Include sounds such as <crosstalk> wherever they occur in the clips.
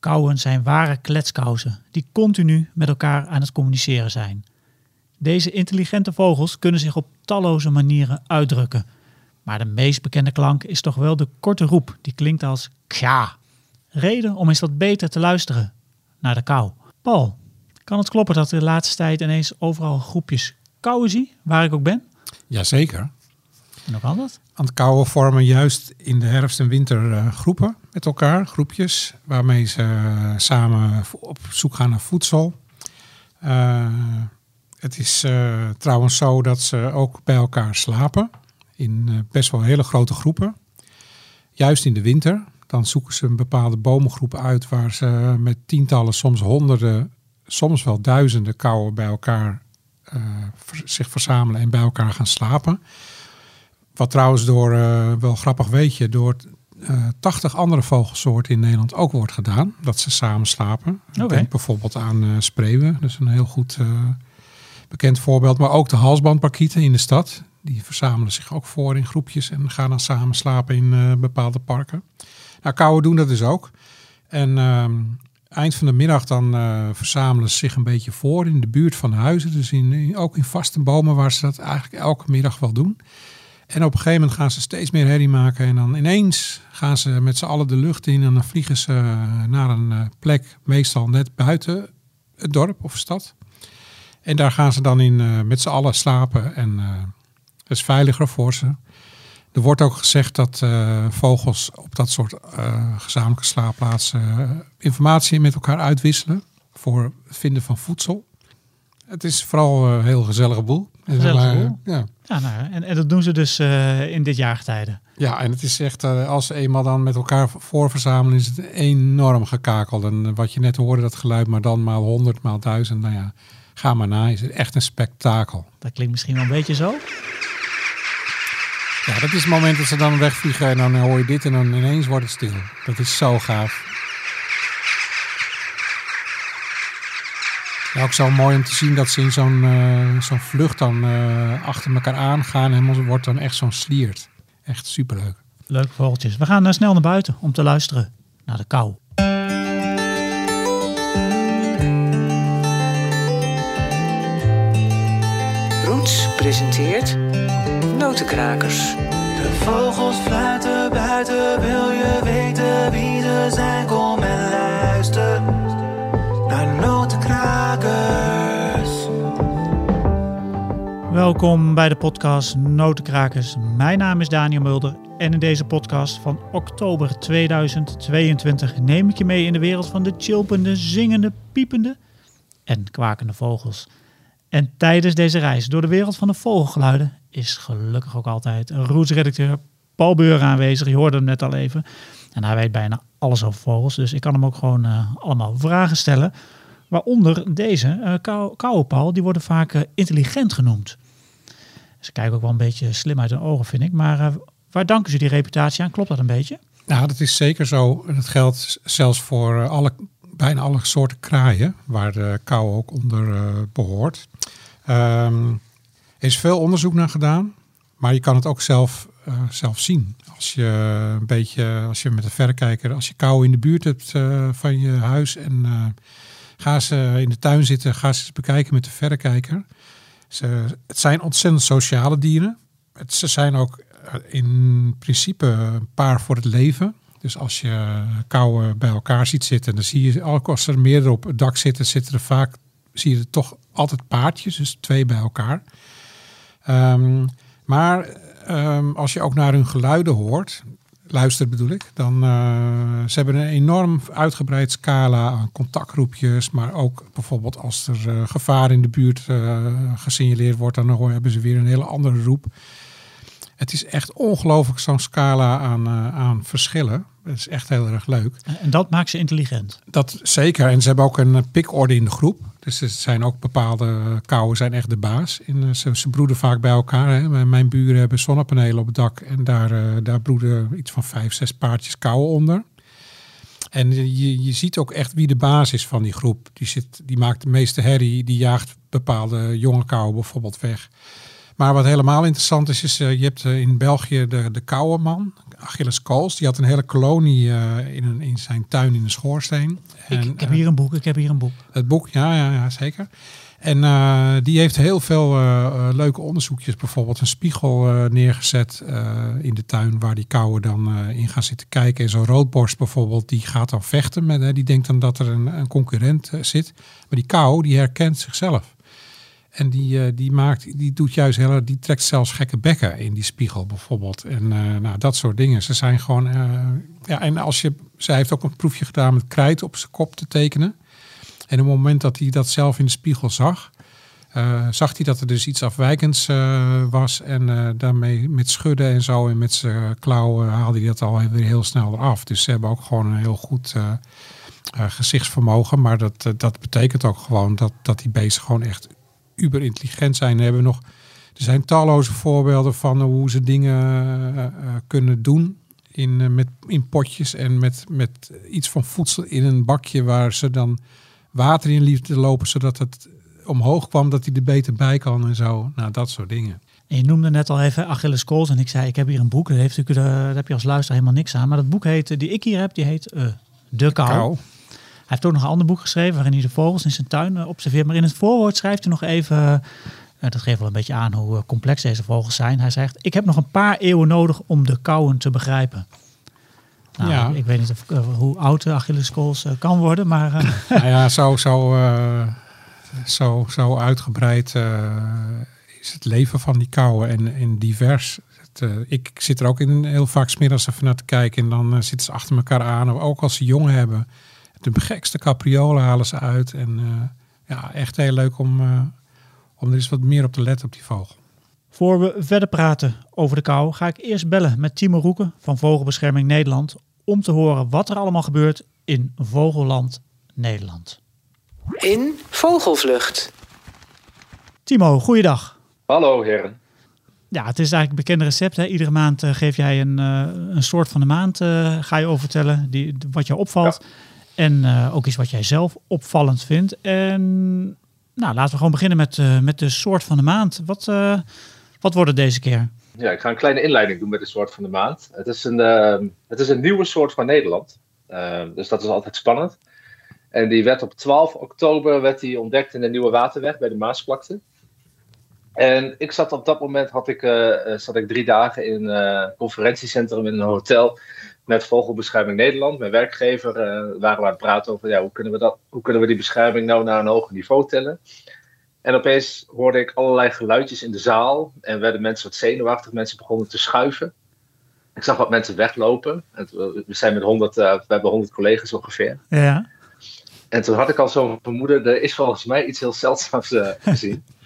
Kauwen zijn ware kletskousen die continu met elkaar aan het communiceren zijn. Deze intelligente vogels kunnen zich op talloze manieren uitdrukken. Maar de meest bekende klank is toch wel de korte roep die klinkt als kja. Reden om eens wat beter te luisteren naar de kou. Paul, kan het kloppen dat de laatste tijd ineens overal groepjes kauwen zie, waar ik ook ben? Jazeker. En kan dat? Aan het kouwen vormen juist in de herfst en winter groepen met elkaar, groepjes, waarmee ze uh, samen op zoek gaan naar voedsel. Uh, het is trouwens zo dat ze ook bij elkaar slapen, in best wel hele grote groepen. Juist in de winter, dan zoeken ze een bepaalde bomengroep uit waar ze met tientallen, soms honderden, soms wel duizenden kauwen bij elkaar zich verzamelen en bij elkaar gaan slapen. Wat trouwens door, uh, wel grappig weet je, door uh, 80 andere vogelsoorten in Nederland ook wordt gedaan. Dat ze samen slapen. Okay. Denk bijvoorbeeld aan uh, spreeuwen. Dat is een heel goed bekend voorbeeld. Maar ook de halsbandparkieten in de stad. Die verzamelen zich ook voor in groepjes en gaan dan samen slapen in bepaalde parken. Nou, kauwen doen dat dus ook. En ehm, eind van de middag dan verzamelen ze zich een beetje voor in de buurt van de huizen. Dus in, ook in vaste bomen waar ze dat eigenlijk elke middag wel doen. En op een gegeven moment gaan ze steeds meer herrie maken. En dan ineens gaan ze met z'n allen de lucht in. En dan vliegen ze naar een plek, meestal net buiten het dorp of stad. En daar gaan ze dan in uh, met z'n allen slapen. En uh, dat is veiliger voor ze. Er wordt ook gezegd dat uh, vogels op dat soort gezamenlijke slaapplaatsen informatie met elkaar uitwisselen. Voor het vinden van voedsel. Het is vooral een heel gezellige boel. Gezellige boel. Ja. Ja, nou, en, en dat doen ze dus uh, in dit jaargetijde. Ja, en het is echt, uh, als ze eenmaal dan met elkaar voorverzamelen, is het enorm gekakel. En wat je net hoorde, dat geluid, maar dan maal honderd, maal duizend, nou ja, ga maar na. Is het echt een spektakel. Dat klinkt misschien wel een beetje zo. Ja, dat is het moment dat ze dan wegvliegen en dan hoor je dit en dan ineens wordt het stil. Dat is zo gaaf. Ja, ook zo mooi om te zien dat ze in zo'n uh, zo'n vlucht dan uh, achter elkaar aangaan. En wordt dan echt zo'n sliert. Echt superleuk. Leuk vogeltjes. We gaan uh, snel naar buiten om te luisteren naar de kou. Roots presenteert Notenkrakers. De vogels fluiten buiten, wil je weten wie ze zijn? Kom Welkom bij de podcast Notenkrakers. Mijn naam is Daniel Mulder en in deze podcast van oktober 2022 neem ik je mee in de wereld van de chilpende, zingende, piepende en kwakende vogels. En tijdens deze reis door de wereld van de vogelgeluiden is gelukkig ook altijd rootsredacteur Paul Beur aanwezig. Je hoorde hem net al even. En hij weet bijna alles over vogels, dus ik kan hem ook gewoon uh, allemaal vragen stellen. Waaronder deze, uh, kou, die worden vaak uh, intelligent genoemd. Ze kijken ook wel een beetje slim uit hun ogen, vind ik. Maar uh, waar danken ze die reputatie aan? Klopt dat een beetje? Nou, dat is zeker zo. Dat geldt zelfs voor alle, bijna alle soorten kraaien, waar de kou ook onder behoort. Um, er is veel onderzoek naar gedaan, maar je kan het ook zelf, zelf zien. Als je een beetje, als je met een verrekijker, als je kou in de buurt hebt van je huis en Ga ze in de tuin zitten, ga ze bekijken met de verrekijker. Ze, het zijn ontzettend sociale dieren. Het, ze zijn ook in principe een paar voor het leven. Dus als je kouwen bij elkaar ziet zitten, dan zie je, ook als er meerdere op het dak zitten, zitten er vaak, zie je er toch altijd paardjes, dus twee bij elkaar. Um, maar um, als je ook naar hun geluiden hoort, luistert bedoel ik, dan uh, ze hebben een enorm uitgebreid scala aan contactgroepjes, maar ook bijvoorbeeld als er uh, gevaar in de buurt uh, gesignaleerd wordt, dan hebben ze weer een hele andere roep. Het is echt ongelooflijk zo'n scala aan, aan verschillen. Het is echt heel erg leuk. En dat maakt ze intelligent. Dat zeker. En ze hebben ook een pikorde in de groep. Dus er zijn ook bepaalde kouwen zijn echt de baas. In, ze, ze broeden vaak bij elkaar. Hè. Mijn buren hebben zonnepanelen op het dak. En daar, uh, daar broeden iets van vijf, zes paardjes kouwen onder. En je, je ziet ook echt wie de baas is van die groep. Die, zit, die maakt de meeste herrie. Die jaagt bepaalde jonge kauwen bijvoorbeeld weg. Maar wat helemaal interessant is, is uh, je hebt uh, in België de, de kouwenman. Achilles Kools. Die had een hele kolonie eh, in, een, in zijn tuin in de schoorsteen. Ik, ik heb eh, hier een boek, ik heb hier een boek. het boek, ja, ja, ja zeker. En eh, die heeft heel veel eh, eh, leuke onderzoekjes. Bijvoorbeeld een spiegel eh, neergezet eh, in de tuin waar die kauwen dan eh, in gaan zitten kijken. En zo'n roodborst bijvoorbeeld, die gaat dan vechten. Met, die denkt dan dat er een, een concurrent eh, zit. Maar die kou, die herkent zichzelf. En die, eh, die, maakt, die doet juist heel, die trekt zelfs gekke bekken in die spiegel bijvoorbeeld. En eh, nou, dat soort dingen. Ze zijn gewoon. eh, ja, en als je. Zij heeft ook een proefje gedaan met krijt op zijn kop te tekenen. En op het moment dat hij dat zelf in de spiegel zag, zag hij dat er dus iets afwijkends was. En daarmee met schudden en zo en met zijn klauwen haalde hij dat al weer heel snel eraf. Dus ze hebben ook gewoon een heel goed gezichtsvermogen. Maar dat, dat betekent ook gewoon dat, dat die beesten gewoon echt uber intelligent zijn. Hebben nog, er zijn talloze voorbeelden van hoe ze dingen eh, eh, kunnen doen. In, eh, met, in potjes en met, met iets van voedsel in een bakje waar ze dan water in lieten lopen, zodat het omhoog kwam, dat hij er beter bij kan en zo. Nou, dat soort dingen. En je noemde net al even Achilles Kools en ik zei, ik heb hier een boek. Dat heeft eh, daar heb je als luisteraar helemaal niks aan. Maar dat boek heet, eh, die ik hier heb, die heet eh, De Kou. Kou. Hij heeft ook nog een ander boek geschreven waarin hij de vogels in zijn tuin eh, observeert. Maar in het voorwoord schrijft hij nog even, eh, dat geeft wel een beetje aan hoe eh, complex deze vogels zijn. Hij zegt, ik heb nog een paar eeuwen nodig om de kauwen te begrijpen. Nou, Ja. ik, weet niet of, eh, hoe oud de Achilles Kools eh, kan worden, maar eh, <laughs> nou ja, zo, zo, eh, zo, zo uitgebreid eh, is het leven van die kauwen en, en divers. Het, eh, ik zit er ook in heel vaak smiddags even naar te kijken en dan eh, zitten ze achter elkaar aan. Ook als ze jongen hebben. De gekste capriolen halen ze uit. En eh, ja, echt heel leuk om, eh, om er eens wat meer op te letten op die vogel. Voor we verder praten over de kou, ga ik eerst bellen met Timo Roeken van Vogelbescherming Nederland om te horen wat er allemaal gebeurt in Vogelland Nederland. In Vogelvlucht. Timo, goeiedag. Hallo heren. Ja, het is eigenlijk een bekende recept. Hè? Iedere maand eh, geef jij een, eh, een soort van de maand, eh, ga je over vertellen, die, wat jou opvalt. En eh, ook iets wat jij zelf opvallend vindt. En nou, laten we gewoon beginnen met, eh, met de soort van de maand. Wat, eh, wat wordt het deze keer? Ja, ik ga een kleine inleiding doen met de soort van de maand. Het is een, ehm, het is een nieuwe soort van Nederland. Ehm, dus dat is altijd spannend. En die werd op 12 oktober werd die ontdekt in de Nieuwe Waterweg bij de Maasvlakte. En ik zat op dat moment, had ik, zat ik drie dagen in een conferentiecentrum in een hotel met Vogelbescherming Nederland. Mijn werkgever eh, waren we aan het praten over ja, hoe, kunnen we dat, hoe kunnen we die bescherming nou naar een hoger niveau tillen. En opeens hoorde ik allerlei geluidjes in de zaal. En werden mensen wat zenuwachtig. Mensen begonnen te schuiven. Ik zag wat mensen weglopen. En we we zijn met 100, eh, we hebben 100 collega's ongeveer. Ja. En toen had ik al zo'n vermoeden, er is volgens mij iets heel zeldzaams eh, gezien. <laughs>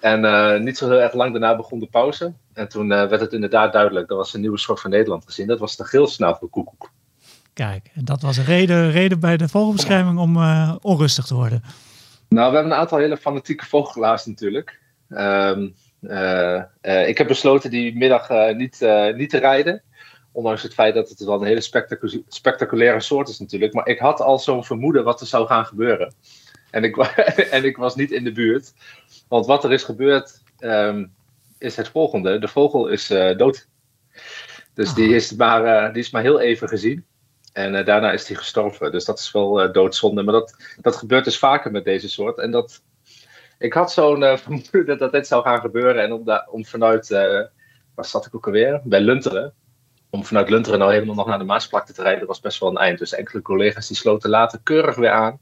en eh, niet zo heel erg lang daarna begon de pauze. En toen eh, werd het inderdaad duidelijk, er was een nieuwe soort van Nederland gezien. Dat was de geelsnavelkoekoek. Kijk, en dat was een reden, reden bij de Vogelbescherming om eh, onrustig te worden. Nou, we hebben een aantal hele fanatieke vogelaars natuurlijk. Ehm, eh, eh, ik heb besloten die middag niet, niet te rijden. Ondanks het feit dat het wel een hele spectacu- spectaculaire soort is natuurlijk. Maar ik had al zo'n vermoeden wat er zou gaan gebeuren. En ik, <laughs> en ik was niet in de buurt. Want wat er is gebeurd ehm, is het volgende. De vogel is eh, dood. Dus die, is maar, eh, die is maar heel even gezien. En eh, daarna is hij gestorven. Dus dat is wel doodzonde. Maar dat, dat gebeurt dus vaker met deze soort. En dat, ik had zo'n <laughs> vermoeden dat, dat dit zou gaan gebeuren. En om, da- om vanuit, waar zat ik ook alweer? Bij Lunteren. Om vanuit Lunteren nou helemaal nog naar de Maasvlakte te rijden, was best wel een eind. Dus enkele collega's die sloten later keurig weer aan.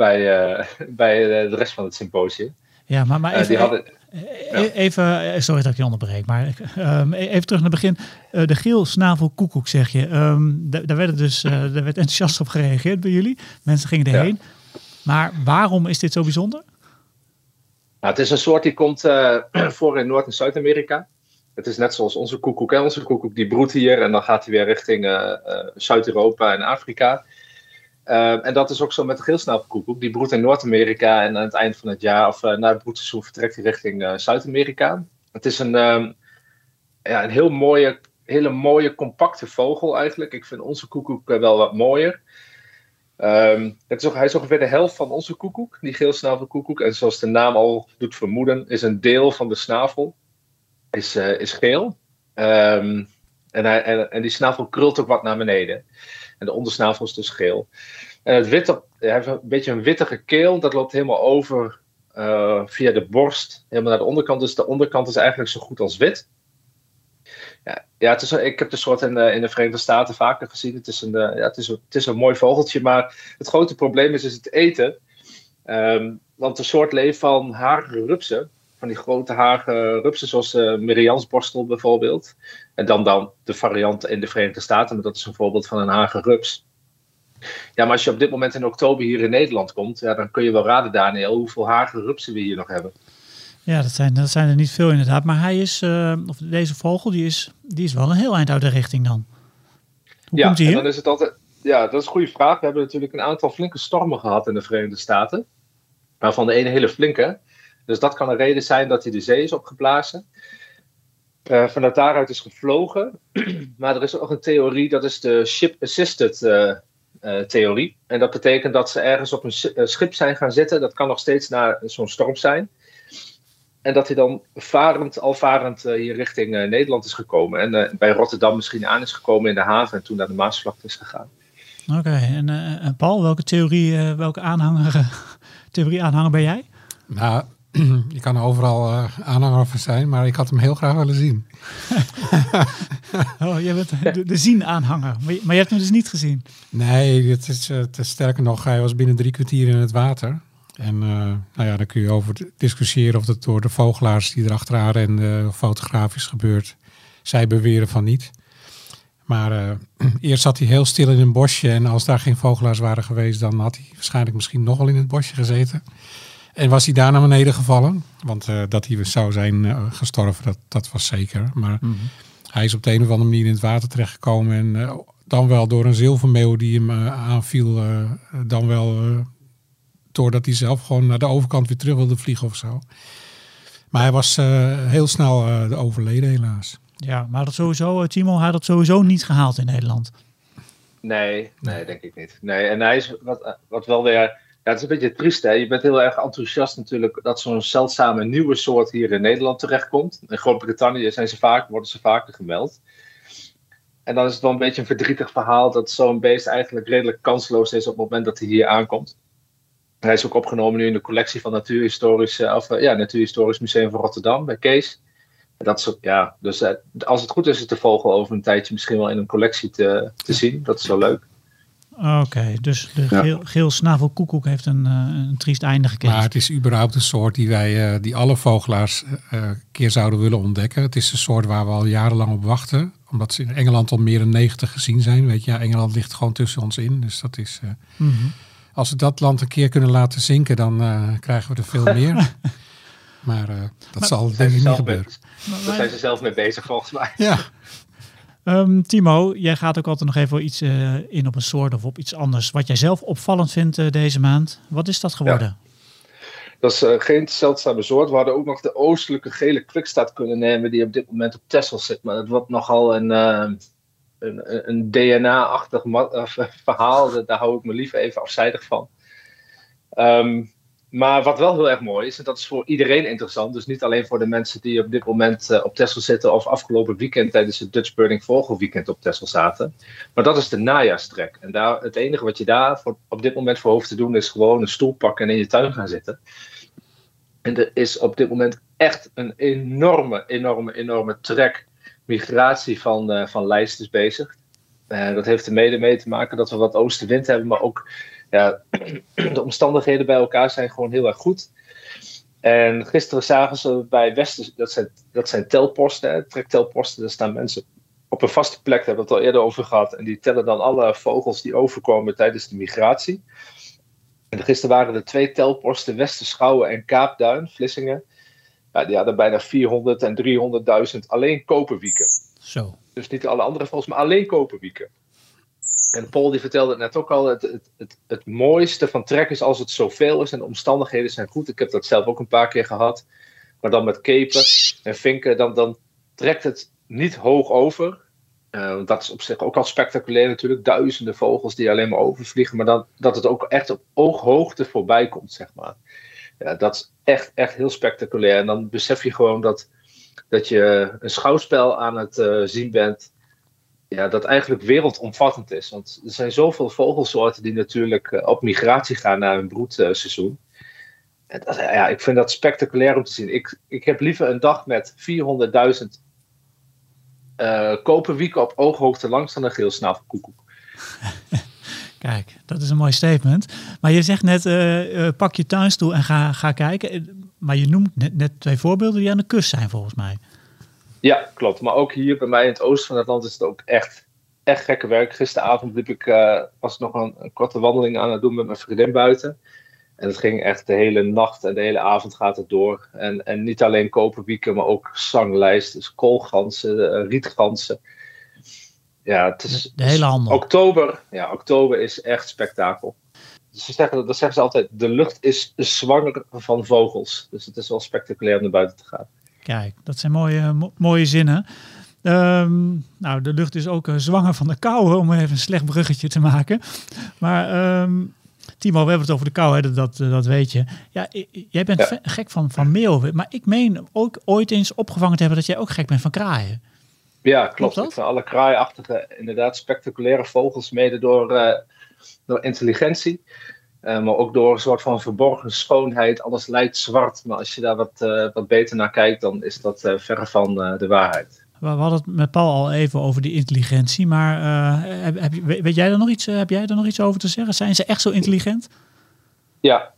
Bij, eh, <laughs> bij eh, de rest van het symposium. Ja, maar, maar Eh, even, die hadden, e- even, sorry dat ik je onderbreek, maar ehm, e- even terug naar het begin. De geelsnavelkoekoek zeg je. Ehm, da- daar, werd dus, <laughs> daar werd enthousiast op gereageerd bij jullie. Mensen gingen erheen. Maar waarom is dit zo bijzonder? Nou, het is een soort die komt <clears throat> voor in Noord- en Zuid-Amerika. Het is net zoals onze koekoek. Hè? Onze koekoek die broedt hier en dan gaat hij weer richting Zuid-Europa en Afrika. Eh, en dat is ook zo met de geelsnavelkoekoek. Die broedt in Noord-Amerika en aan het eind van het jaar, of eh, na het broedseizoen, vertrekt hij richting eh, Zuid-Amerika. Het is een, ehm, ja, een heel mooie, hele mooie, compacte vogel eigenlijk. Ik vind onze koekoek eh, wel wat mooier. Ehm, het is ook, hij is ongeveer de helft van onze koekoek, die geelsnavelkoekoek. En zoals de naam al doet vermoeden, is een deel van de snavel is, is geel. Ehm, En, hij, en, en die snavel krult ook wat naar beneden. En de ondersnavel is dus geel. En het witte, hij heeft een beetje een wittige keel. Dat loopt helemaal over eh, via de borst, helemaal naar de onderkant. Dus de onderkant is eigenlijk zo goed als wit. Ja, ja het is, ik heb de soort in de, in de Verenigde Staten vaker gezien. Het is, een, eh, ja, het, is het is een mooi vogeltje, maar het grote probleem is, is het eten. Ehm, want de soort leeft van hagelrupsen. Van die grote hagelrupsen, zoals uh, Meriansborstel bijvoorbeeld. En dan, dan de variant in de Verenigde Staten, maar dat is een voorbeeld van een hagelrups. Ja, maar als je op dit moment in oktober hier in Nederland komt, ja, dan kun je wel raden, Daniel, hoeveel hagelrupsen we hier nog hebben. Ja, dat zijn, dat zijn er niet veel inderdaad. Maar hij is, uh, of deze vogel, die is, die is wel een heel eind uit de richting dan. Hoe ja, komt hij en hier? dan is het altijd. Ja, dat is een goede vraag. We hebben natuurlijk een aantal flinke stormen gehad in de Verenigde Staten. Waarvan de ene hele flinke. Dus dat kan een reden zijn dat hij de zee is opgeblazen. Uh, vanuit daaruit is gevlogen. <clears throat> maar er is ook een theorie, dat is de ship-assisted uh, uh, theorie. En dat betekent dat ze ergens op een schip zijn gaan zitten. Dat kan nog steeds na zo'n storm zijn. En dat hij dan varend, al varend hier richting Nederland is gekomen. En bij Rotterdam misschien aan is gekomen in de haven. En toen naar de Maasvlakte is gegaan. Oké, okay, en, en, Paul, welke theorie, welke aanhanger, <laughs> theorie aanhanger ben jij? Nou, <clears throat> je kan overal uh, aanhanger van zijn, maar ik had hem heel graag willen zien. <laughs> oh, jij bent de, de zien-aanhanger, maar, maar, je hebt hem dus niet gezien? Nee, het is, het is sterker nog, hij was binnen drie kwartier in het water. En uh, nou ja, daar kun je over discussiëren of dat door de vogelaars die erachteraan renden uh, fotografisch gebeurt. Zij beweren van niet. Maar uh, <clears throat> eerst zat hij heel stil in een bosje en als daar geen vogelaars waren geweest, dan had hij waarschijnlijk misschien nog wel in het bosje gezeten. En was hij daar naar beneden gevallen? Want uh, dat hij zou zijn uh, gestorven, dat, dat was zeker. Maar mm -hmm. hij is op de een of andere manier in het water terechtgekomen. En uh, dan wel door een zilvermeeuw die hem aanviel. dan wel doordat hij zelf gewoon naar de overkant weer terug wilde vliegen of zo. Maar hij was heel snel de overleden helaas. Ja, maar dat sowieso, Timo, hij had het sowieso niet gehaald in Nederland. Nee, nee, denk ik niet. Nee, en hij is wat, wat wel weer ja, het is een beetje triest, hè? Je bent heel erg enthousiast natuurlijk dat zo'n zeldzame nieuwe soort hier in Nederland terechtkomt. In Groot-Brittannië zijn ze vaak, worden ze vaker gemeld. En dan is het wel een beetje een verdrietig verhaal dat zo'n beest eigenlijk redelijk kansloos is op het moment dat hij hier aankomt. Hij is ook opgenomen nu in de collectie van Natuurhistorisch, of, ja, Natuurhistorisch Museum van Rotterdam bij Kees. Dat soort, ja, dus als het goed is, is de vogel over een tijdje misschien wel in een collectie te, te zien. Dat is wel leuk. Oké, okay, dus de geel, ja. geel snavelkoekoek heeft een, uh, een triest einde gekend. Maar het is überhaupt een soort die wij, uh, die alle vogelaars uh, een keer zouden willen ontdekken. Het is een soort waar we al jarenlang op wachten. Omdat ze in Engeland al meer dan 90 gezien zijn. Weet je, ja, Engeland ligt gewoon tussen ons in. Dus dat is. Mm -hmm. Als we dat land een keer kunnen laten zinken, dan krijgen we er veel meer. <laughs> maar dat maar, zal denk ik niet gebeuren. Daar zijn ze zelf mee bezig volgens mij. Ja. Um, Timo, jij gaat ook altijd nog even iets uh, in op een soort of op iets anders. Wat jij zelf opvallend vindt uh, deze maand. Wat is dat geworden? Dat is uh, geen zeldzame soort. We hadden ook nog de oostelijke gele kwikstaat kunnen nemen, die op dit moment op Texel zit. Maar het wordt nogal een, een, een DNA-achtig <laughs> verhaal. Daar hou ik me liever even afzijdig van. Um, maar wat wel heel erg mooi is, en dat is voor iedereen interessant, dus niet alleen voor de mensen die op dit moment uh, op Texel zitten of afgelopen weekend tijdens het Dutch Burning Vogelweekend op Texel zaten, maar dat is de najaarstrek. En daar, het enige wat je daar voor, op dit moment voor hoeft te doen is gewoon een stoel pakken en in je tuin gaan zitten. En er is op dit moment echt een enorme, enorme, enorme trek migratie van, uh, van lijsters bezig. Uh, dat heeft er mede mee te maken dat we wat oostenwind hebben, maar ook ja, <clears throat> de omstandigheden bij elkaar zijn gewoon heel erg goed. En gisteren zagen ze bij Westen, dat zijn, dat zijn telposten, trektelposten, daar staan mensen op een vaste plek, daar hebben we het al eerder over gehad. En die tellen dan alle vogels die overkomen tijdens de migratie. En gisteren waren er twee telposten, Westerschouwen en Kaapduin, Vlissingen. Ja, die hadden bijna 400 en 300.000 alleen koperwieken. Zo. Dus niet alle andere vogels, maar alleen koperwieken. En Paul die vertelde het net ook al, het, het, het, mooiste van trek is als het zoveel is en de omstandigheden zijn goed. Ik heb dat zelf ook een paar keer gehad. Maar dan met kepen en vinken, dan, dan trekt het niet hoog over. Uh, dat is op zich ook al spectaculair natuurlijk. Duizenden vogels die alleen maar overvliegen. Maar dan, dat het ook echt op ooghoogte voorbij komt, zeg maar. Ja, dat is echt, echt heel spectaculair. En dan besef je gewoon dat, dat je een schouwspel aan het uh, zien bent ja, dat eigenlijk wereldomvattend is. Want er zijn zoveel vogelsoorten die natuurlijk eh, op migratie gaan naar hun broedseizoen. En ja, ik vind dat spectaculair om te zien. Ik, ik heb liever een dag met 400.000 uh, koperwieken op ooghoogte langs dan een geelsnavelkoekoek. <laughs> Kijk, dat is een mooi statement. Maar je zegt net, uh, pak je tuinstoel en ga, ga kijken. Maar je noemt net, net twee voorbeelden die aan de kust zijn volgens mij. Ja, klopt. Maar ook hier bij mij in het oosten van het land is het ook echt, echt gekke werk. Gisteravond liep ik, uh, was nog een, een, korte wandeling aan het doen met mijn vriendin buiten. En het ging echt de hele nacht en de hele avond gaat het door. En, en niet alleen koperwieken, maar ook zanglijst. Dus koolgansen, rietgansen ja, het is, de hele handel. Oktober, ja, oktober is echt spektakel. Dus ze zeggen, dat zeggen ze altijd, de lucht is zwanger van vogels. Dus het is wel spectaculair om naar buiten te gaan. Kijk, dat zijn mooie, mo mooie zinnen. Um, nou, de lucht is ook uh, zwanger van de kou, om even een slecht bruggetje te maken. Maar um, Timo, we hebben het over de kou, hè, dat, dat, weet je. Ja, jij bent ja. gek van, van meeuwen. Maar ik meen ook ooit eens opgevangen te hebben dat jij ook gek bent van kraaien. Ja, klopt. klopt alle kraaiachtige, inderdaad spectaculaire vogels, mede door, uh, door intelligentie. Uh, maar ook door een soort van verborgen schoonheid. Alles lijkt zwart, maar als je daar wat, uh, wat beter naar kijkt, dan is dat verre van de waarheid. We hadden het met Paul al even over die intelligentie, maar heb, heb, weet jij er nog iets, heb jij er nog iets over te zeggen? Zijn ze echt zo intelligent? Ja,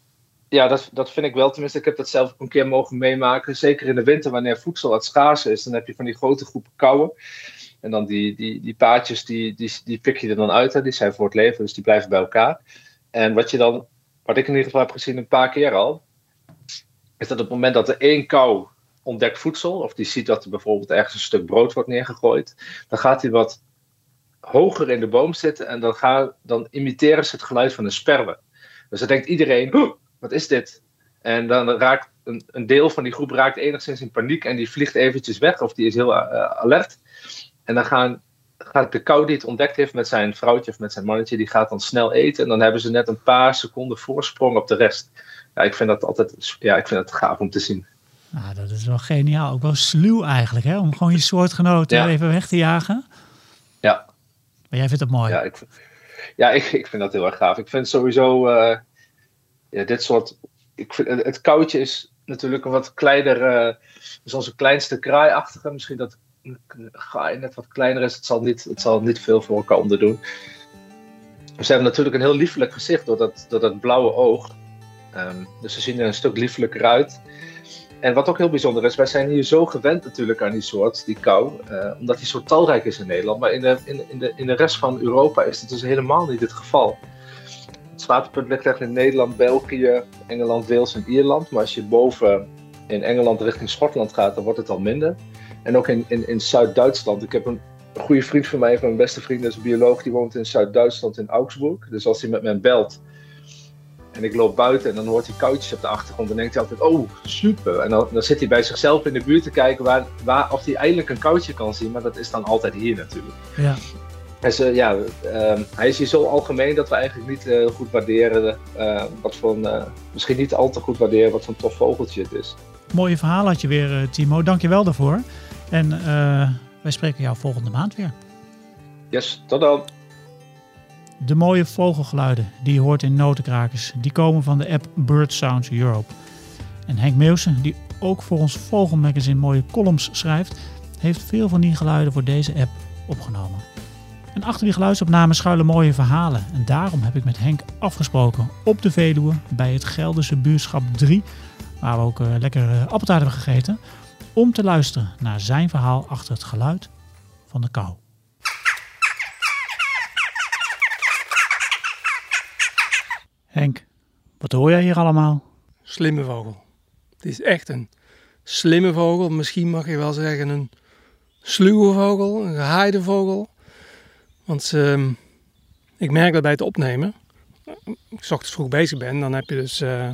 ja, dat, dat vind ik wel. Tenminste, ik heb dat zelf ook een keer mogen meemaken. Zeker in de winter, wanneer voedsel wat schaars is, dan heb je van die grote groepen kauwen. En dan die, die, die paadjes, die, die, die pik je er dan uit. Hè. Die zijn voor het leven, dus die blijven bij elkaar. En wat je dan, wat ik in ieder geval heb gezien een paar keer al, is dat op het moment dat er één kou ontdekt voedsel, of die ziet dat er bijvoorbeeld ergens een stuk brood wordt neergegooid, dan gaat hij wat hoger in de boom zitten en dan, gaan, dan imiteren ze het geluid van een sperwe. Dus dan denkt iedereen, wat is dit? En dan raakt een, een, deel van die groep raakt enigszins in paniek en die vliegt eventjes weg of die is heel uh, alert. En dan gaan, gaat de kou die het ontdekt heeft met zijn vrouwtje of met zijn mannetje, die gaat dan snel eten. En dan hebben ze net een paar seconden voorsprong op de rest. Ja, ik vind dat altijd ja, ik vind het gaaf om te zien. Nou, dat is wel geniaal. Ook wel sluw eigenlijk, hè? om gewoon je soortgenoten ja. even weg te jagen. Ja. Maar jij vindt het mooi. Ja, ik, ja, ik, ik vind dat heel erg gaaf. Ik vind sowieso... Uh, ja, dit soort. Ik vind, het koudje is natuurlijk een wat kleiner. Uh, dus onze kleinste kraaiachtige. Misschien dat net wat kleiner is. Het zal niet, het zal niet veel voor elkaar onderdoen. Ze hebben natuurlijk een heel liefelijk gezicht door dat, door dat blauwe oog. Um, dus ze zien er een stuk liefelijker uit. En wat ook heel bijzonder is, wij zijn hier zo gewend natuurlijk aan die soort, die kou, uh, omdat die zo talrijk is in Nederland. Maar in de, in, de, in de rest van Europa is het dus helemaal niet het geval. Het zwaartepunt ligt echt in Nederland, België, Engeland, Wales en Ierland. Maar als je boven in Engeland richting Schotland gaat, dan wordt het al minder. En ook in, in, in Zuid-Duitsland. Ik heb een goede vriend van mij, mijn beste vriend, is een bioloog, die woont in Zuid-Duitsland in Augsburg. Dus als hij met mij belt en ik loop buiten en dan hoort hij koudjes op de achtergrond, dan denkt hij altijd, oh, super. En dan, dan zit hij bij zichzelf in de buurt te kijken waar, waar, of hij eindelijk een koudje kan zien, maar dat is dan altijd hier natuurlijk. Ja. Dus, uh, ja, uh, hij is hier zo algemeen dat we eigenlijk niet uh, goed waarderen uh, wat voor een, misschien niet al te goed waarderen wat voor een tof vogeltje het is. Mooie verhaal had je weer, Timo. Dank je wel daarvoor. En wij spreken jou volgende maand weer. Yes, tot dan. De mooie vogelgeluiden die je hoort in notenkrakers, die komen van de app Bird Sounds Europe. En Henk Meeuwsen, die ook voor ons Vogelmagazine mooie columns schrijft, heeft veel van die geluiden voor deze app opgenomen. En achter die geluidsopnames schuilen mooie verhalen. En daarom heb ik met Henk afgesproken op de Veluwe bij het Gelderse buurschap 3, waar we ook uh, lekker uh, appeltaart hebben gegeten, om te luisteren naar zijn verhaal achter het geluid van de kou. Henk, wat hoor jij hier allemaal? Slimme vogel. Het is echt een slimme vogel. Misschien mag je wel zeggen een sluwe vogel, een gehaaide vogel. Want uh, ik merk dat bij het opnemen, ik ochtends vroeg bezig ben, dan heb je dus, uh,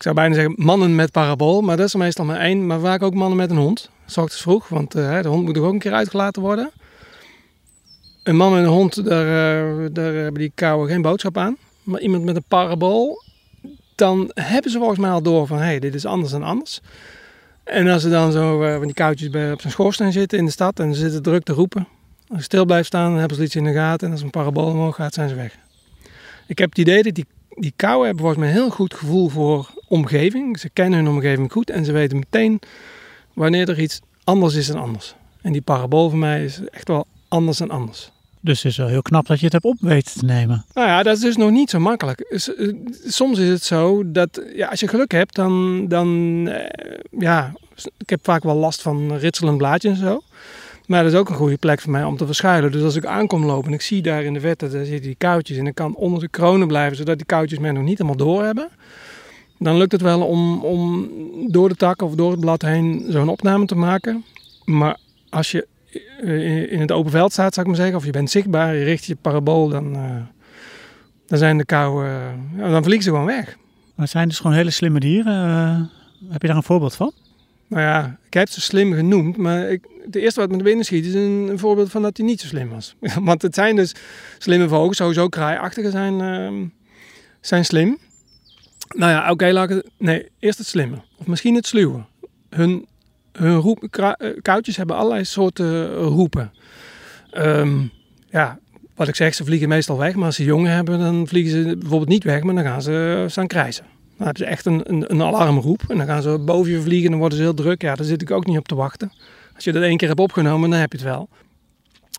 ik zou bijna zeggen mannen met parabool, maar dat is er meestal maar één. Maar vaak ook mannen met een hond, s ochtends vroeg, want uh, de hond moet ook een keer uitgelaten worden. Een man en een hond, daar, uh, daar hebben die kouwen geen boodschap aan. Maar iemand met een parabool, dan hebben ze volgens mij al door van, hé, hey, dit is anders dan anders. En als ze dan zo van die koudjes bij, op zijn schoorsteen zitten in de stad en ze zitten druk te roepen, Als stil blijft staan, dan hebben ze iets in de gaten. En als een parabool omhoog gaat, zijn ze weg. Ik heb het idee dat die, die kauwen hebben volgens mij een heel goed gevoel voor omgeving. Ze kennen hun omgeving goed en ze weten meteen wanneer er iets anders is dan anders. En die parabool voor mij is echt wel anders dan anders. Dus het is wel heel knap dat je het hebt op weten te nemen. Nou ja, dat is dus nog niet zo makkelijk. Eh, Soms is het zo dat ja, als je geluk hebt, dan, dan eh, ja, ik heb vaak wel last van ritselend blaadjes en zo. Maar dat is ook een goede plek voor mij om te verschuilen. Dus als ik aankom lopen en ik zie daar in de vette, daar zitten die koutjes en ik kan onder de kronen blijven, zodat die koutjes mij nog niet helemaal door hebben. Dan lukt het wel om, om door de tak of door het blad heen zo'n opname te maken. Maar als je eh, in het open veld staat, zou ik maar zeggen, of je bent zichtbaar, je richt je parabool, dan, eh, dan zijn de eh, ja, dan vliegen ze gewoon weg. Maar het zijn dus gewoon hele slimme dieren. Heb je daar een voorbeeld van? Nou ja, ik heb ze slim genoemd, maar ik, het eerste wat me te binnen schiet is een, voorbeeld van dat hij niet zo slim was. <laughs> Want het zijn dus slimme vogels, sowieso kraaiachtige zijn, ehm, zijn slim. Nou ja, oké, laat ik. Nee, eerst het slimme. Of misschien het sluwe. Hun, hun roep, eh, hebben allerlei soorten eh, roepen. Ehm, ja, wat ik zeg, ze vliegen meestal weg. Maar als ze jongen hebben, dan vliegen ze bijvoorbeeld niet weg, maar dan gaan ze staan krijzen. Nou, het is echt een, een, een alarmroep. En dan gaan ze boven je vliegen en dan worden ze heel druk. Ja, daar zit ik ook niet op te wachten. Als je dat één keer hebt opgenomen, dan heb je het wel.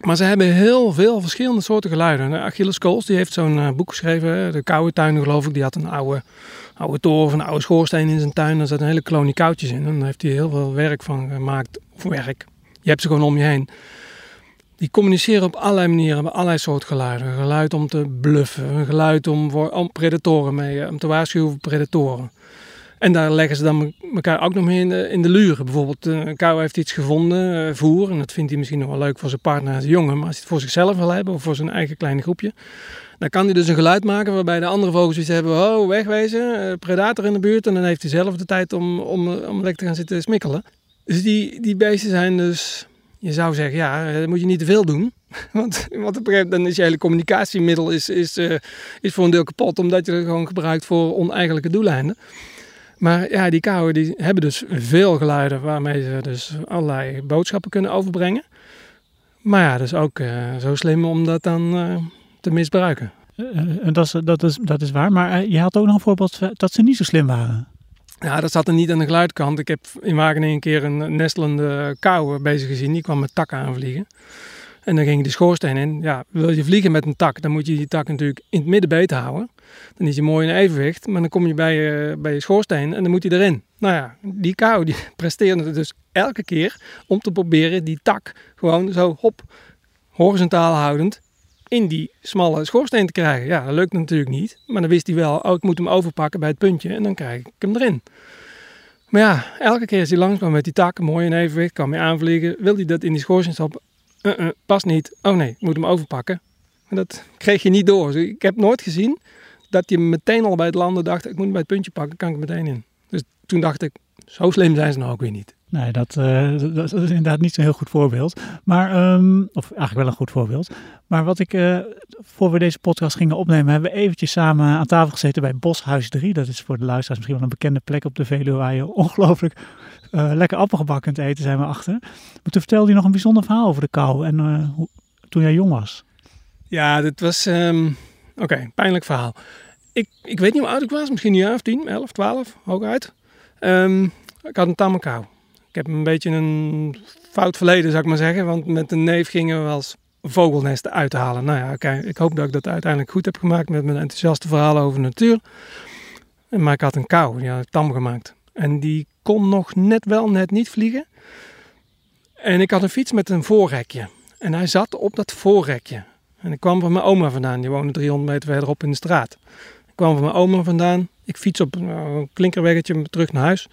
Maar ze hebben heel veel verschillende soorten geluiden. En Achilles Kools, die heeft zo'n eh, boek geschreven, De Koude Tuin geloof ik. Die had een oude, oude toren of een oude schoorsteen in zijn tuin. Daar zat een hele kolonie koutjes in. En daar heeft hij heel veel werk van gemaakt. Of werk. Je hebt ze gewoon om je heen. Die communiceren op allerlei manieren, hebben allerlei soorten geluiden. Een geluid om te bluffen, een geluid om, voor, om predatoren mee, eh, om te waarschuwen voor predatoren. En daar leggen ze dan elkaar ook nog mee in de, luren. Bijvoorbeeld, eh, een kou heeft iets gevonden, eh, voer. En dat vindt hij misschien nog wel leuk voor zijn partner en zijn jongen. Maar als hij het voor zichzelf wil hebben of voor zijn eigen kleine groepje. Dan kan hij dus een geluid maken waarbij de andere vogels iets hebben. Oh, wegwezen, predator in de buurt. En dan heeft hij zelf de tijd om, om, om lekker te gaan zitten smikkelen. Dus die, die beesten zijn dus... Je zou zeggen, ja, eh, dat moet je niet te veel doen. <laughs> Want, want op een dan is je hele communicatiemiddel is, is, eh, is voor een deel kapot. Omdat je het gewoon gebruikt voor oneigenlijke doeleinden. Maar ja, die kauwen die hebben dus veel geluiden waarmee ze dus allerlei boodschappen kunnen overbrengen. Maar ja, dat is ook eh, zo slim om dat dan te misbruiken. En dat, is, dat, is, dat is waar. Maar je had ook nog een voorbeeld dat ze niet zo slim waren. Ja, dat zat er niet aan de geluidkant. Ik heb in Wageningen een keer een nestelende kauw bezig gezien. Die kwam met takken aanvliegen. En dan ging die schoorsteen in. Ja, wil je vliegen met een tak, dan moet je die tak natuurlijk in het midden beet houden. Dan is je mooi in evenwicht. Maar dan kom je bij je, bij je schoorsteen en dan moet hij erin. Nou ja, die kauw die <laughs> presteerde dus elke keer om te proberen die tak gewoon zo hop, horizontaal houdend in die smalle schoorsteen te krijgen. Ja, dat lukt natuurlijk niet. Maar dan wist hij wel, oh, ik moet hem overpakken bij het puntje en dan krijg ik hem erin. Maar ja, elke keer als hij langskwam met die takken, mooi in evenwicht, kwam hij aanvliegen. Wil hij dat in die schoorsteen stoppen? Uh -uh, past niet. Oh nee, ik moet hem overpakken. En dat kreeg je niet door. Dus ik heb nooit gezien dat hij meteen al bij het landen dacht, ik moet hem bij het puntje pakken, kan ik meteen in. Dus toen dacht ik, zo slim zijn ze nou ook weer niet. Nee, dat, eh, dat, is inderdaad niet zo'n heel goed voorbeeld. Maar, ehm, of eigenlijk wel een goed voorbeeld. Maar wat ik, eh, voor we deze podcast gingen opnemen, hebben we eventjes samen aan tafel gezeten bij Boshuis 3. Dat is voor de luisteraars misschien wel een bekende plek op de Veluwe waar je ongelooflijk eh, lekker appelgebak kunt eten, zijn we achter. Maar toen vertelde je nog een bijzonder verhaal over de kou en hoe, toen jij jong was. Ja, dit was, ehm, oké, pijnlijk verhaal. Ik, ik weet niet hoe oud ik was, misschien een jaar of 10, 11, 12, hooguit. Ehm ik had een tamme kou. Ik heb een beetje een fout verleden, zou ik maar zeggen. Want met een neef gingen we eens vogelnesten uithalen. Nou ja, oké, ik hoop dat ik dat uiteindelijk goed heb gemaakt met mijn enthousiaste verhalen over natuur. Maar ik had een kou, ik tam gemaakt. En die kon nog net wel, net niet vliegen. En ik had een fiets met een voorrekje. En hij zat op dat voorrekje. En ik kwam van mijn oma vandaan. Die woonde 300 meter verderop in de straat. Ik kwam van mijn oma vandaan. Ik fiets op nou, een klinkerweggetje terug naar huis.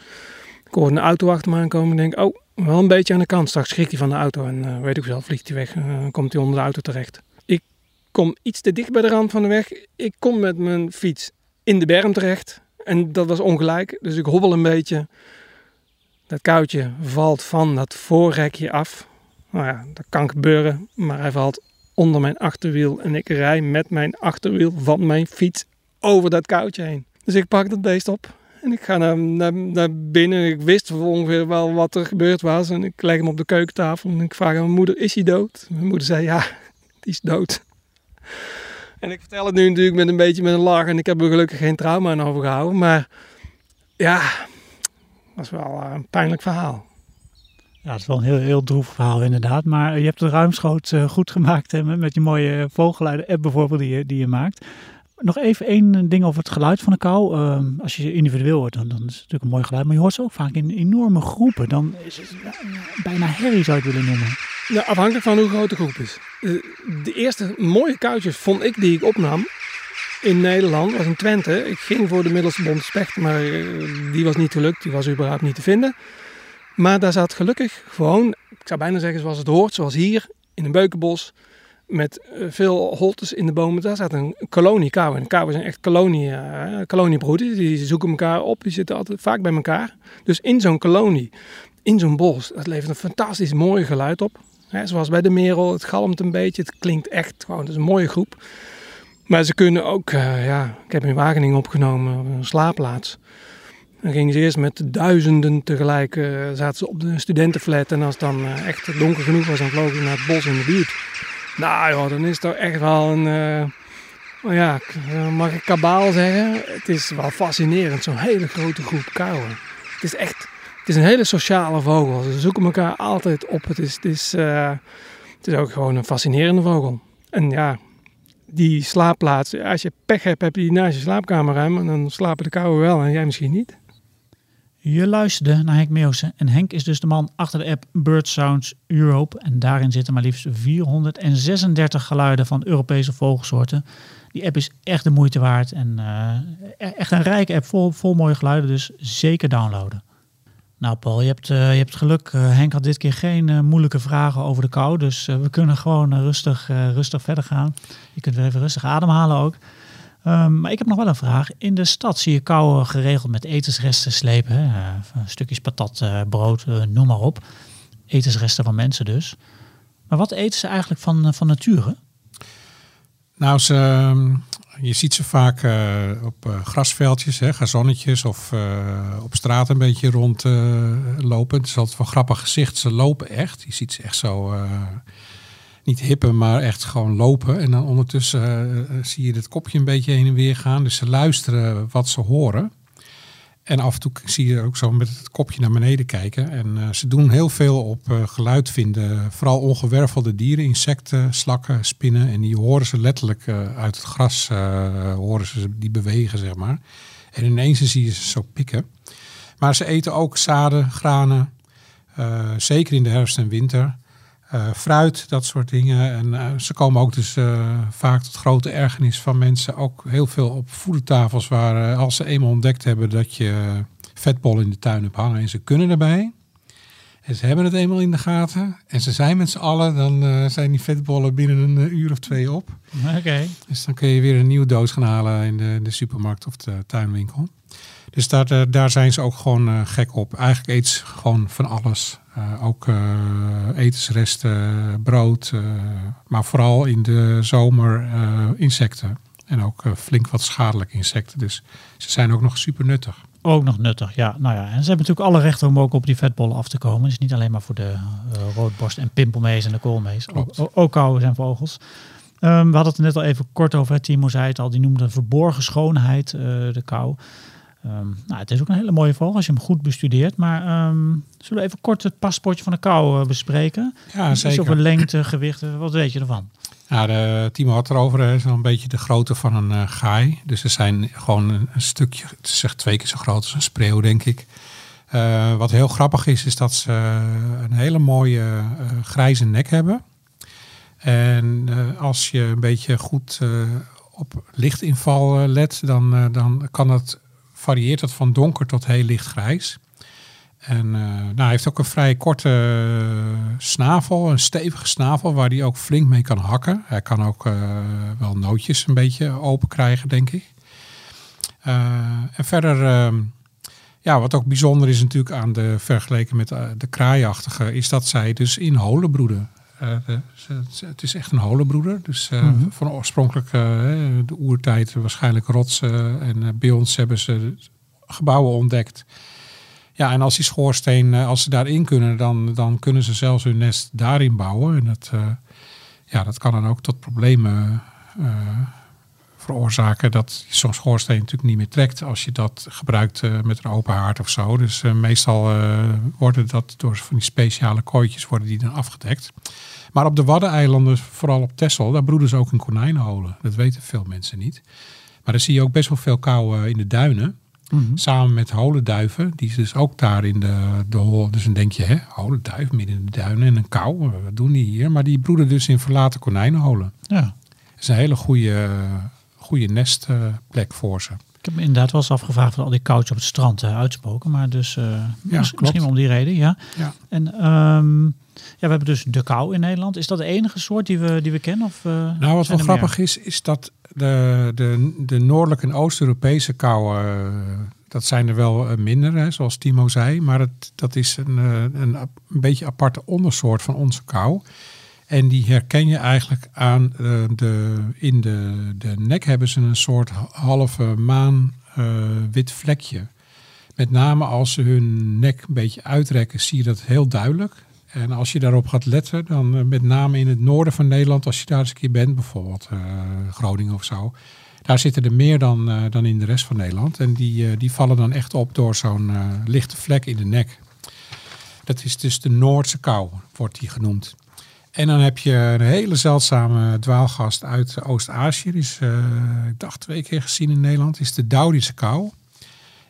Ik hoorde een auto achter me aankomen. Ik denk, oh, wel een beetje aan de kant. Straks schrikt hij van de auto en uh, weet ik zelf, vliegt hij weg. Uh, komt hij onder de auto terecht. Ik kom iets te dicht bij de rand van de weg. Ik kom met mijn fiets in de berm terecht. En dat was ongelijk. Dus ik hobbel een beetje. Dat koutje valt van dat voorrekje af. Nou ja, dat kan gebeuren. Maar hij valt onder mijn achterwiel. En ik rij met mijn achterwiel van mijn fiets over dat koutje heen. Dus ik pak dat beest op. Ik ga naar, naar, naar binnen. Ik wist ongeveer wel wat er gebeurd was. En ik leg hem op de keukentafel. En ik vraag aan mijn moeder, is hij dood? Mijn moeder zei, ja, <laughs> die is dood. En ik vertel het nu natuurlijk met een beetje met een lach. En ik heb er gelukkig geen trauma aan overgehouden. Maar ja, dat is wel eh, een pijnlijk verhaal. Ja, het is wel een heel, heel droef verhaal inderdaad. Maar je hebt het ruimschoots uh, goed gemaakt hè, met je mooie vogelgeluiden-app bijvoorbeeld die je, die je maakt. Nog even één ding over het geluid van de kou. Uh, als je individueel hoort, dan, dan, is het natuurlijk een mooi geluid. Maar je hoort ze ook vaak in enorme groepen. Dan is het bijna herrie zou ik willen noemen. Ja, afhankelijk van hoe groot de groep is. De eerste mooie kuitjes vond ik die ik opnam in Nederland was in Twente. Ik ging voor de middelste bond specht, maar eh, die was niet gelukt. Die was überhaupt niet te vinden. Maar daar zat gelukkig gewoon, ik zou bijna zeggen zoals het hoort, zoals hier in een beukenbos met eh, veel holtes in de bomen. Daar zat een kolonie kauwen. En kauwen zijn echt kolonie, uh, koloniebroeders. Die zoeken elkaar op, die zitten altijd vaak bij elkaar. Dus in zo'n kolonie, in zo'n bos, dat levert een fantastisch mooi geluid op. zoals bij de merel, het galmt een beetje, het klinkt echt gewoon, het is een mooie groep. Maar ze kunnen ook, uh, ja, ik heb in Wageningen opgenomen, een slaapplaats. Dan gingen ze eerst met duizenden tegelijk, uh, zaten ze op de studentenflat. En als het dan echt donker genoeg was, dan vlogen ze naar het bos in de buurt. Nou joh, dan is toch echt wel een, oh ja, mag ik kabaal zeggen? Het is wel fascinerend, zo'n hele grote groep kauwen. Het is echt, het is een hele sociale vogel. Ze zoeken elkaar altijd op. Het is, het is, het is ook gewoon een fascinerende vogel. En ja, die slaapplaats, als je pech hebt, heb je die naast je slaapkamerruim. En dan slapen de kouwen wel en jij misschien niet. Je luisterde naar Henk Meeuwse. En Henk is dus de man achter de app Bird Sounds Europe. En daarin zitten maar liefst 436 geluiden van Europese vogelsoorten. Die app is echt de moeite waard. En uh, echt een rijke app vol, vol mooie geluiden. Dus zeker downloaden. Nou Paul, je hebt, uh, je hebt geluk. Uh, Henk had dit keer geen moeilijke vragen over de kou. Dus we kunnen gewoon rustig, rustig verder gaan. Je kunt weer even rustig ademhalen ook. Um, maar ik heb nog wel een vraag. In de stad zie je kou geregeld met etensresten slepen. Hè? stukjes patat, brood, noem maar op. Etensresten van mensen dus. Maar wat eten ze eigenlijk van, van nature? Nou, ze, ehm, je ziet ze vaak op grasveldjes, hè, gazonnetjes of op straat een beetje rondlopen. het is altijd wel grappig gezicht. Ze lopen echt. Je ziet ze echt zo, niet hippen, maar echt gewoon lopen. En dan ondertussen zie je het kopje een beetje heen en weer gaan. Dus ze luisteren wat ze horen. En af en toe zie je ook zo met het kopje naar beneden kijken. En uh, ze doen heel veel op geluid vinden. Vooral ongewervelde dieren, insecten, slakken, spinnen. En die horen ze letterlijk uit het gras, horen ze die bewegen, zeg maar. En ineens zie je ze zo pikken. Maar ze eten ook zaden, granen. zeker in de herfst en winter. Uh, fruit, dat soort dingen. En uh, ze komen ook dus uh, vaak tot grote ergernis van mensen ook heel veel op voedertafels waar als ze eenmaal ontdekt hebben dat je vetbollen in de tuin hebt hangen en ze kunnen erbij. En ze hebben het eenmaal in de gaten en ze zijn met z'n allen, dan zijn die vetbollen binnen een uur of twee op. Oké. Dus dan kun je weer een nieuwe doos gaan halen in de, de supermarkt of de tuinwinkel. Dus daar, daar zijn ze ook gewoon gek op. Eigenlijk eet ze gewoon van alles. Uh, ook uh, etensresten, brood, uh, maar vooral in de zomer insecten. En ook flink wat schadelijke insecten. Dus ze zijn ook nog super nuttig. Ook nog nuttig, ja. Nou ja, en ze hebben natuurlijk alle rechten om ook op die vetbollen af te komen. Dus niet alleen maar voor de roodborst en pimpelmees en de koolmees. Ook, ook zijn vogels. Um, we hadden het net al even kort over. Timo zei het al, die noemde verborgen schoonheid, de kou. Um, nou, het is ook een hele mooie vogel als je hem goed bestudeert. Maar um, zullen we even kort het paspoortje van de kou uh, bespreken? Ja, zeker. over lengte, gewicht, wat weet je ervan? Ja, de, Timo had erover, is een beetje de grootte van een uh, gaai. Dus ze zijn gewoon een, een, stukje, het is echt twee keer zo groot als een spreeuw, denk ik. Uh, wat heel grappig is, is dat ze een hele mooie grijze nek hebben. En als je een beetje goed op lichtinval let, dan, dan kan het varieert het van donker tot heel licht grijs. En uh, nou, hij heeft ook een vrij korte snavel, een stevige snavel, waar hij ook flink mee kan hakken. Hij kan ook uh, wel nootjes een beetje open krijgen, denk ik. en verder, ehm, ja, wat ook bijzonder is natuurlijk aan de vergeleken met de kraaiachtige, is dat zij dus in holen broeden. Het is echt een holenbroeder. Dus mm -hmm. van oorspronkelijk de oertijd waarschijnlijk rotsen. En bij ons hebben ze gebouwen ontdekt. Ja, en als die schoorsteen, eh, als ze daarin kunnen, dan, dan kunnen ze zelfs hun nest daarin bouwen. En dat, eh, ja, dat kan dan ook tot problemen eh, veroorzaken dat zo'n schoorsteen natuurlijk niet meer trekt als je dat gebruikt eh, met een open haard of zo. Dus eh, meestal eh, worden dat door van die speciale kooitjes worden die dan afgedekt. Maar op de Waddeneilanden, vooral op Texel, daar broeden ze ook in konijnenholen. Dat weten veel mensen niet. Maar dan zie je ook best wel veel kou in de duinen. Samen met holenduiven, die dus ook daar in de, de hol. Dus dan denk je, hè, holenduif midden in de duinen en een kou, wat doen die hier? Maar die broeden dus in verlaten konijnenholen. Ja. Dat is een hele goede, goede nestplek voor ze. Ik heb me inderdaad wel eens afgevraagd van al die couch op het strand eh, uitspoken. Maar dus eh, klopt. misschien om die reden, ja. Ja. En ehm, ja, we hebben dus de kou in Nederland. Is dat de enige soort die we, die we kennen? Of, eh, Nou, wat wel grappig is, is dat de, de, de noordelijke en Oost-Europese kou, eh, dat zijn er wel minder, hè, zoals Timo zei. Maar het, dat is een, een, een beetje aparte ondersoort van onze kou. En die herken je eigenlijk aan eh, de, in de, de nek hebben ze een soort halve maan eh, wit vlekje. Met name als ze hun nek een beetje uitrekken, zie je dat heel duidelijk. En als je daarop gaat letten, dan eh, met name in het noorden van Nederland, als je daar eens een keer bent, bijvoorbeeld Groningen of zo, daar zitten er meer dan, dan in de rest van Nederland. En die, die vallen dan echt op door zo'n lichte vlek in de nek. Dat is dus de Noordse kou, wordt die genoemd. En dan heb je een hele zeldzame dwaalgast uit Oost-Azië. Die is, eh, ik dacht, twee keer gezien in Nederland. is de Daudische kou.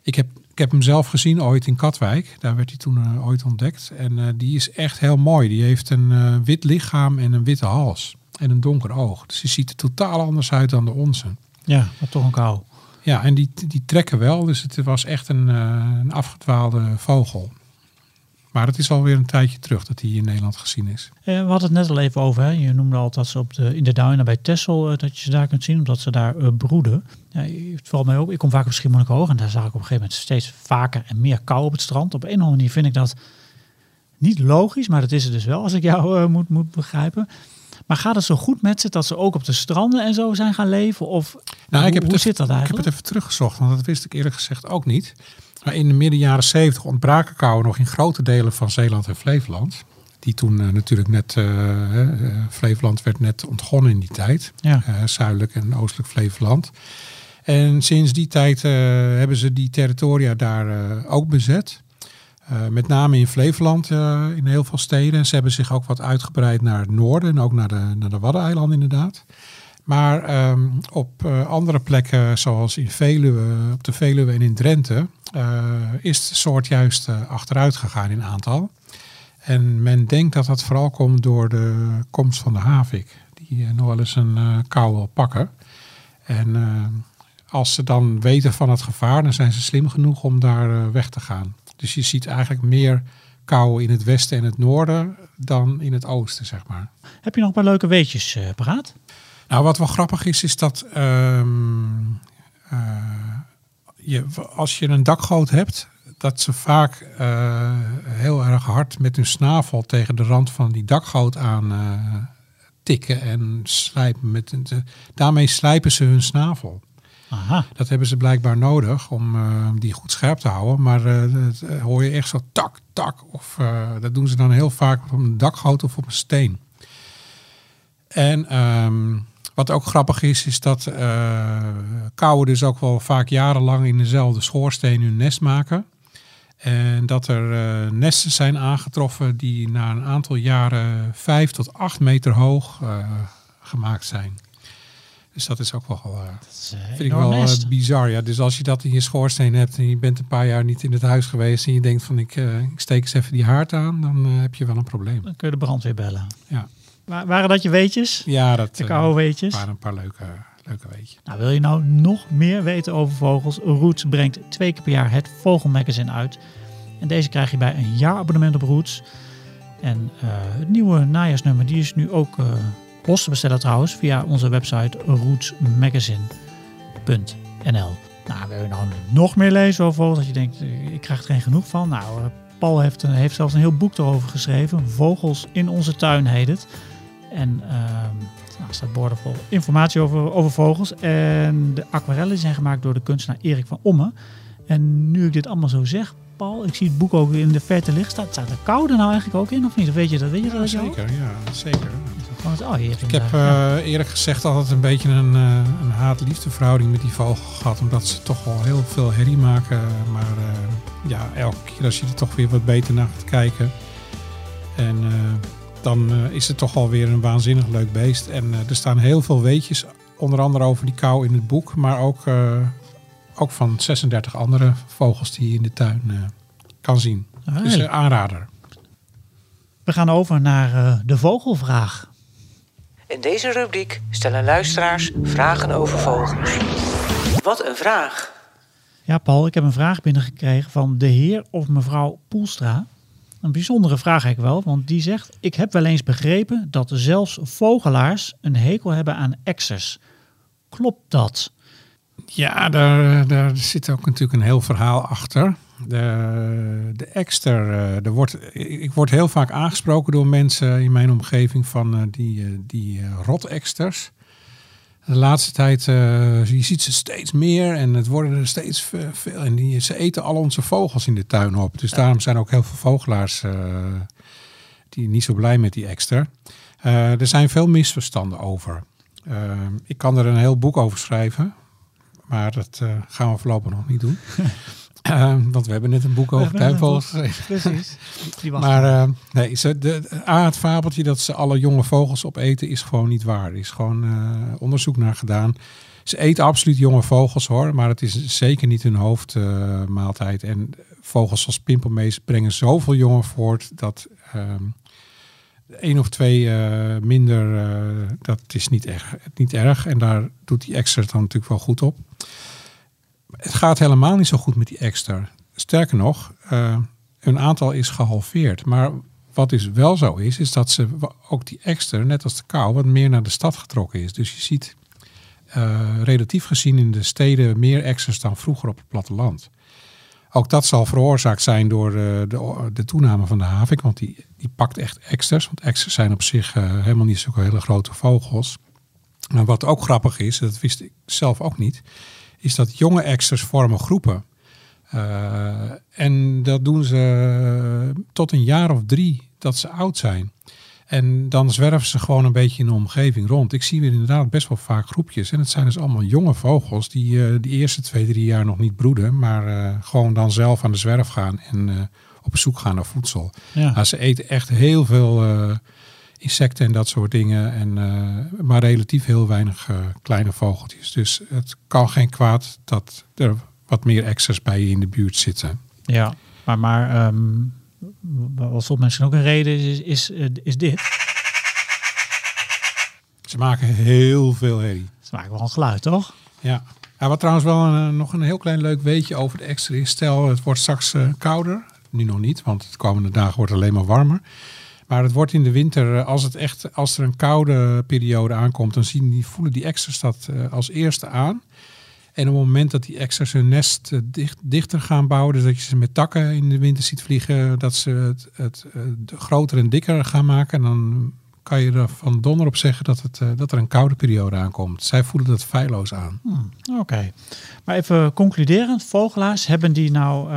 Ik heb, ik heb hem zelf gezien ooit in Katwijk. Daar werd hij toen eh, ooit ontdekt. En eh, die is echt heel mooi. Die heeft een wit lichaam en een witte hals. En een donker oog. Dus die ziet er totaal anders uit dan de onze. Ja, maar toch een kou. Ja, en die, die trekken wel. Dus het was echt een, een afgedwaalde vogel. Maar het is alweer een tijdje terug dat hij hier in Nederland gezien is. Eh, we hadden het net al even over. Hè? Je noemde al dat ze op de, in de duinen bij Texel, eh, dat je ze daar kunt zien, omdat ze daar eh, broeden. Ja, het valt mij op. Ik kom vaak op Schiermonnikoog en daar zag ik op een gegeven moment steeds vaker en meer kou op het strand. Op een of andere manier vind ik dat niet logisch, maar dat is het dus wel als ik jou moet, moet begrijpen. Maar gaat het zo goed met ze dat ze ook op de stranden en zo zijn gaan leven? Of Nou, hoe, ik heb het even- zit dat Ik heb eigenlijk? het even teruggezocht, want dat wist ik eerlijk gezegd ook niet. Maar in de midden jaren 70 ontbraken kauwen nog in grote delen van Zeeland en Flevoland. Die toen eh, natuurlijk net, eh, Flevoland werd net ontgonnen in die tijd. Ja. Zuidelijk en oostelijk Flevoland. En sinds die tijd hebben ze die territoria daar ook bezet. Met name in Flevoland, in heel veel steden. En ze hebben zich ook wat uitgebreid naar het noorden en ook naar de, naar de Waddeneilanden inderdaad. Maar ehm, op eh, andere plekken, zoals in Veluwe, op de Veluwe en in Drenthe, eh, is de soort juist eh, achteruit gegaan in aantal. En men denkt dat dat vooral komt door de komst van de havik, die nog wel eens een kou wil pakken. En als ze dan weten van het gevaar, dan zijn ze slim genoeg om daar weg te gaan. Dus je ziet eigenlijk meer kou in het westen en het noorden dan in het oosten, zeg maar. Heb je nog een paar leuke weetjes paraat? Nou, wat wel grappig is, is dat ehm, eh, je, als je een dakgoot hebt, dat ze vaak eh, heel erg hard met hun snavel tegen de rand van die dakgoot aan eh, tikken en slijpen. Met, de- daarmee slijpen ze hun snavel. Aha. Dat hebben ze blijkbaar nodig om die goed scherp te houden. Maar dat hoor je echt zo tak, tak. Of dat doen ze dan heel vaak op een dakgoot of op een steen. En ehm, wat ook grappig is, is dat eh kauwen dus ook wel vaak jarenlang in dezelfde schoorsteen hun nest maken. En dat er eh, nesten zijn aangetroffen die na een aantal jaren vijf tot acht meter hoog eh, gemaakt zijn. Dus dat is ook wel is, eh, Vind ik wel bizar. Ja. Dus als je dat in je schoorsteen hebt en je bent een paar jaar niet in het huis geweest en je denkt van ik, ik steek eens even die haard aan, dan heb je wel een probleem. Dan kun je de brandweer bellen. Ja, waren dat je weetjes? ja dat De koude weetjes? waren een paar leuke, leuke weetjes. Nou, wil je nou nog meer weten over vogels? Roots brengt twee keer per jaar het Vogelmagazine uit. En deze krijg je bij een jaarabonnement op Roots. En eh, het nieuwe najaarsnummer die is nu ook eh, los te bestellen trouwens via onze website rootsmagazine.nl. Nou, wil je nou nog meer lezen over vogels? Dat je denkt, ik krijg er geen genoeg van. Nou, Paul heeft, een- heeft zelfs een heel boek erover geschreven. Vogels in onze tuin heet het. En ehm nou, er staat boordevol informatie over, over vogels. En de aquarellen zijn gemaakt door de kunstenaar Erik van Omme. En nu ik dit allemaal zo zeg, Paul, ik zie het boek ook in de verte liggen. Staat, staat er koude nou eigenlijk ook in of niet? Of weet je dat? Weet je dat? hoofd? zeker, ja, zeker. Oh, Ik heb inderdaad, ja. eh, eerlijk gezegd altijd een beetje een, eh, een haat-liefde verhouding met die vogel gehad. Omdat ze toch wel heel veel herrie maken. Maar eh, ja, elke keer als je er toch weer wat beter naar gaat kijken. En eh, dan eh, is het toch wel weer een waanzinnig leuk beest. En eh, er staan heel veel weetjes, onder andere over die kou in het boek. Maar ook, eh, ook van 36 andere vogels die je in de tuin eh, kan zien. Ah, Dus een aanrader. We gaan over naar eh, de vogelvraag. In deze rubriek stellen luisteraars vragen over vogels. Wat een vraag! Ja, Paul, ik heb een vraag binnengekregen van de heer of mevrouw Poelstra. Een bijzondere vraag eigenlijk wel, want die zegt... Ik heb wel eens begrepen dat zelfs vogelaars een hekel hebben aan exers. Klopt dat? Ja, daar, daar zit ook natuurlijk een heel verhaal achter. De, de ekster, eh, wordt, ik word heel vaak aangesproken door mensen in mijn omgeving van eh, die, eh, die roteksters. De laatste tijd, eh, je ziet ze steeds meer en het worden er steeds ve- veel. En die, ze eten al onze vogels in de tuin op. Dus daarom zijn ook heel veel vogelaars eh, die niet zo blij met die ekster. Eh, er zijn veel misverstanden over. Ik kan er een heel boek over schrijven. Maar dat gaan we voorlopig nog niet doen. <laughs> Eh, want we hebben net een boek over tuinvogels. <laughs> Precies. Maar eh, nee, ze, de, A, het fabeltje dat ze alle jonge vogels opeten is gewoon niet waar. Er is gewoon eh, onderzoek naar gedaan. Ze eten absoluut jonge vogels hoor, maar het is zeker niet hun hoofdmaaltijd. en vogels als pimpelmees brengen zoveel jongen voort dat ehm één of twee minder, dat is niet erg, niet erg. En daar doet die extra dan natuurlijk wel goed op. Het gaat helemaal niet zo goed met die extra. Sterker nog, eh, hun aantal is gehalveerd. Maar wat dus wel zo is, is dat ze ook die extra, net als de kou, wat meer naar de stad getrokken is. Dus je ziet eh, relatief gezien in de steden meer extras dan vroeger op het platteland. Ook dat zal veroorzaakt zijn door eh, de, de toename van de havik, want die, die pakt echt extras. Want extras zijn op zich helemaal niet zulke hele grote vogels. Maar wat ook grappig is, dat wist ik zelf ook niet, is dat jonge extras vormen groepen. Eh, en dat doen ze tot een jaar of drie dat ze oud zijn. En dan zwerven ze gewoon een beetje in de omgeving rond. Ik zie weer inderdaad best wel vaak groepjes. En het zijn dus allemaal jonge vogels die eh die eerste twee, drie jaar nog niet broeden. Maar eh, gewoon dan zelf aan de zwerf gaan en eh, op zoek gaan naar voedsel. ja. Nou, ze eten echt heel veel eh, insecten en dat soort dingen. En, eh, maar relatief heel weinig eh, kleine vogeltjes. Dus het kan geen kwaad dat er wat meer extra's bij je in de buurt zitten. ja. Maar, maar ehm, wat volgens misschien ook een reden is, is, is, eh, is dit. Ze maken heel veel herrie. Ze maken wel een geluid, toch? Ja. Ja, wat trouwens wel een, nog een heel klein leuk weetje over de extra is. Stel, het wordt straks kouder. Nu nog niet, want de komende dagen wordt het alleen maar warmer. Maar het wordt in de winter, eh, als, het echt, als er een koude periode aankomt, dan zien die, voelen die extra's dat eh, als eerste aan. En op het moment dat die extra's hun nest eh, dicht, dichter gaan bouwen, dus dat je ze met takken in de winter ziet vliegen, dat ze het, het groter en dikker gaan maken, dan kan je er van donder op zeggen dat, het, dat er een koude periode aankomt. Zij voelen dat feilloos aan. Hm, Oké. Maar even concluderend. Vogelaars, hebben die nou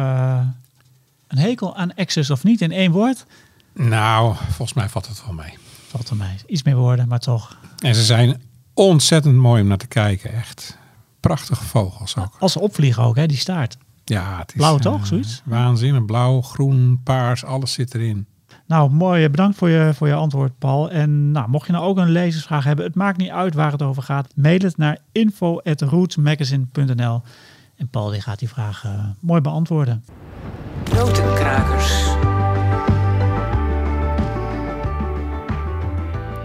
een hekel aan exes of niet in één woord? Nou, volgens mij valt het wel mee. Valt er mij iets meer woorden, maar toch. En ze zijn ontzettend mooi om naar te kijken, echt. Prachtige vogels ook. Als ze opvliegen ook, hè, die staart. Ja, het is Blauw eh, toch, zoiets? Waanzinnig. Blauw, groen, paars, alles zit erin. Nou, mooi. Bedankt voor je, voor je antwoord, Paul. En nou, mocht je nou ook een lezersvraag hebben, het maakt niet uit waar het over gaat. Mail het naar info.rootsmagazine.nl En Paul die gaat die vraag eh, mooi beantwoorden. Notenkrakers.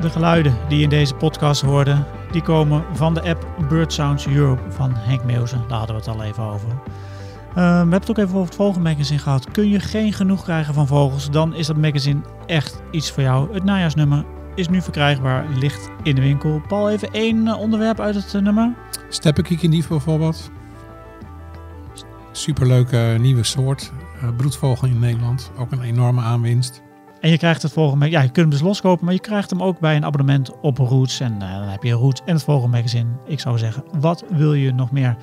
De geluiden die in deze podcast hoorde, die komen van de app Bird Sounds Europe van Henk Meeuwsen. Daar hadden we het al even over. Eh, we hebben het ook even over het vogelmagazine gehad. Kun je geen genoeg krijgen van vogels, dan is dat magazine echt iets voor jou. Het najaarsnummer is nu verkrijgbaar, ligt in de winkel. Paul, even één eh, onderwerp uit het eh, nummer. Steppenkiekendief bijvoorbeeld. Superleuke nieuwe soort. eh, broedvogel in Nederland. Ook een enorme aanwinst. En je krijgt het vogelmagazine, ja, je kunt hem dus loskopen, maar je krijgt hem ook bij een abonnement op Roots. En eh, dan heb je Roots en het vogelmagazine. Ik zou zeggen, wat wil je nog meer?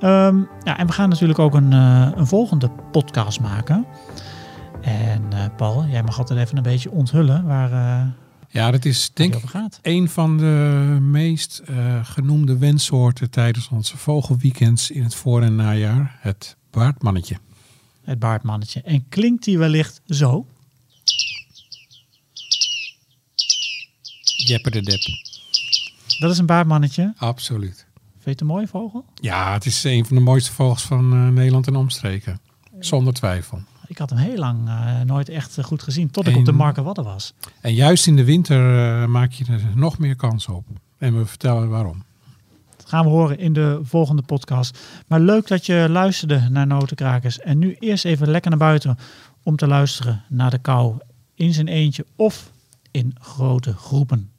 Ehm, ja, en we gaan natuurlijk ook een, eh, een volgende podcast maken. En eh, Paul, jij mag altijd even een beetje onthullen waar, Ja, dat is denk ik een van de meest genoemde wenssoorten tijdens onze vogelweekends in het voor- en najaar. Het baardmannetje. Het baardmannetje. En klinkt die wellicht zo? Jeppe de Dep. Dat is een baardmannetje. Absoluut. Vind je het een mooie vogel? Ja, het is een van de mooiste vogels van eh, Nederland en omstreken. Zonder twijfel. Ik had hem heel lang eh, nooit echt eh, goed gezien, tot ik op de Markerwadden was. En juist in de winter maak je er nog meer kans op. En we vertellen waarom. Dat gaan we horen in de volgende podcast. Maar leuk dat je luisterde naar Notenkrakers. En nu eerst even lekker naar buiten om te luisteren naar de kou in zijn eentje of in grote groepen.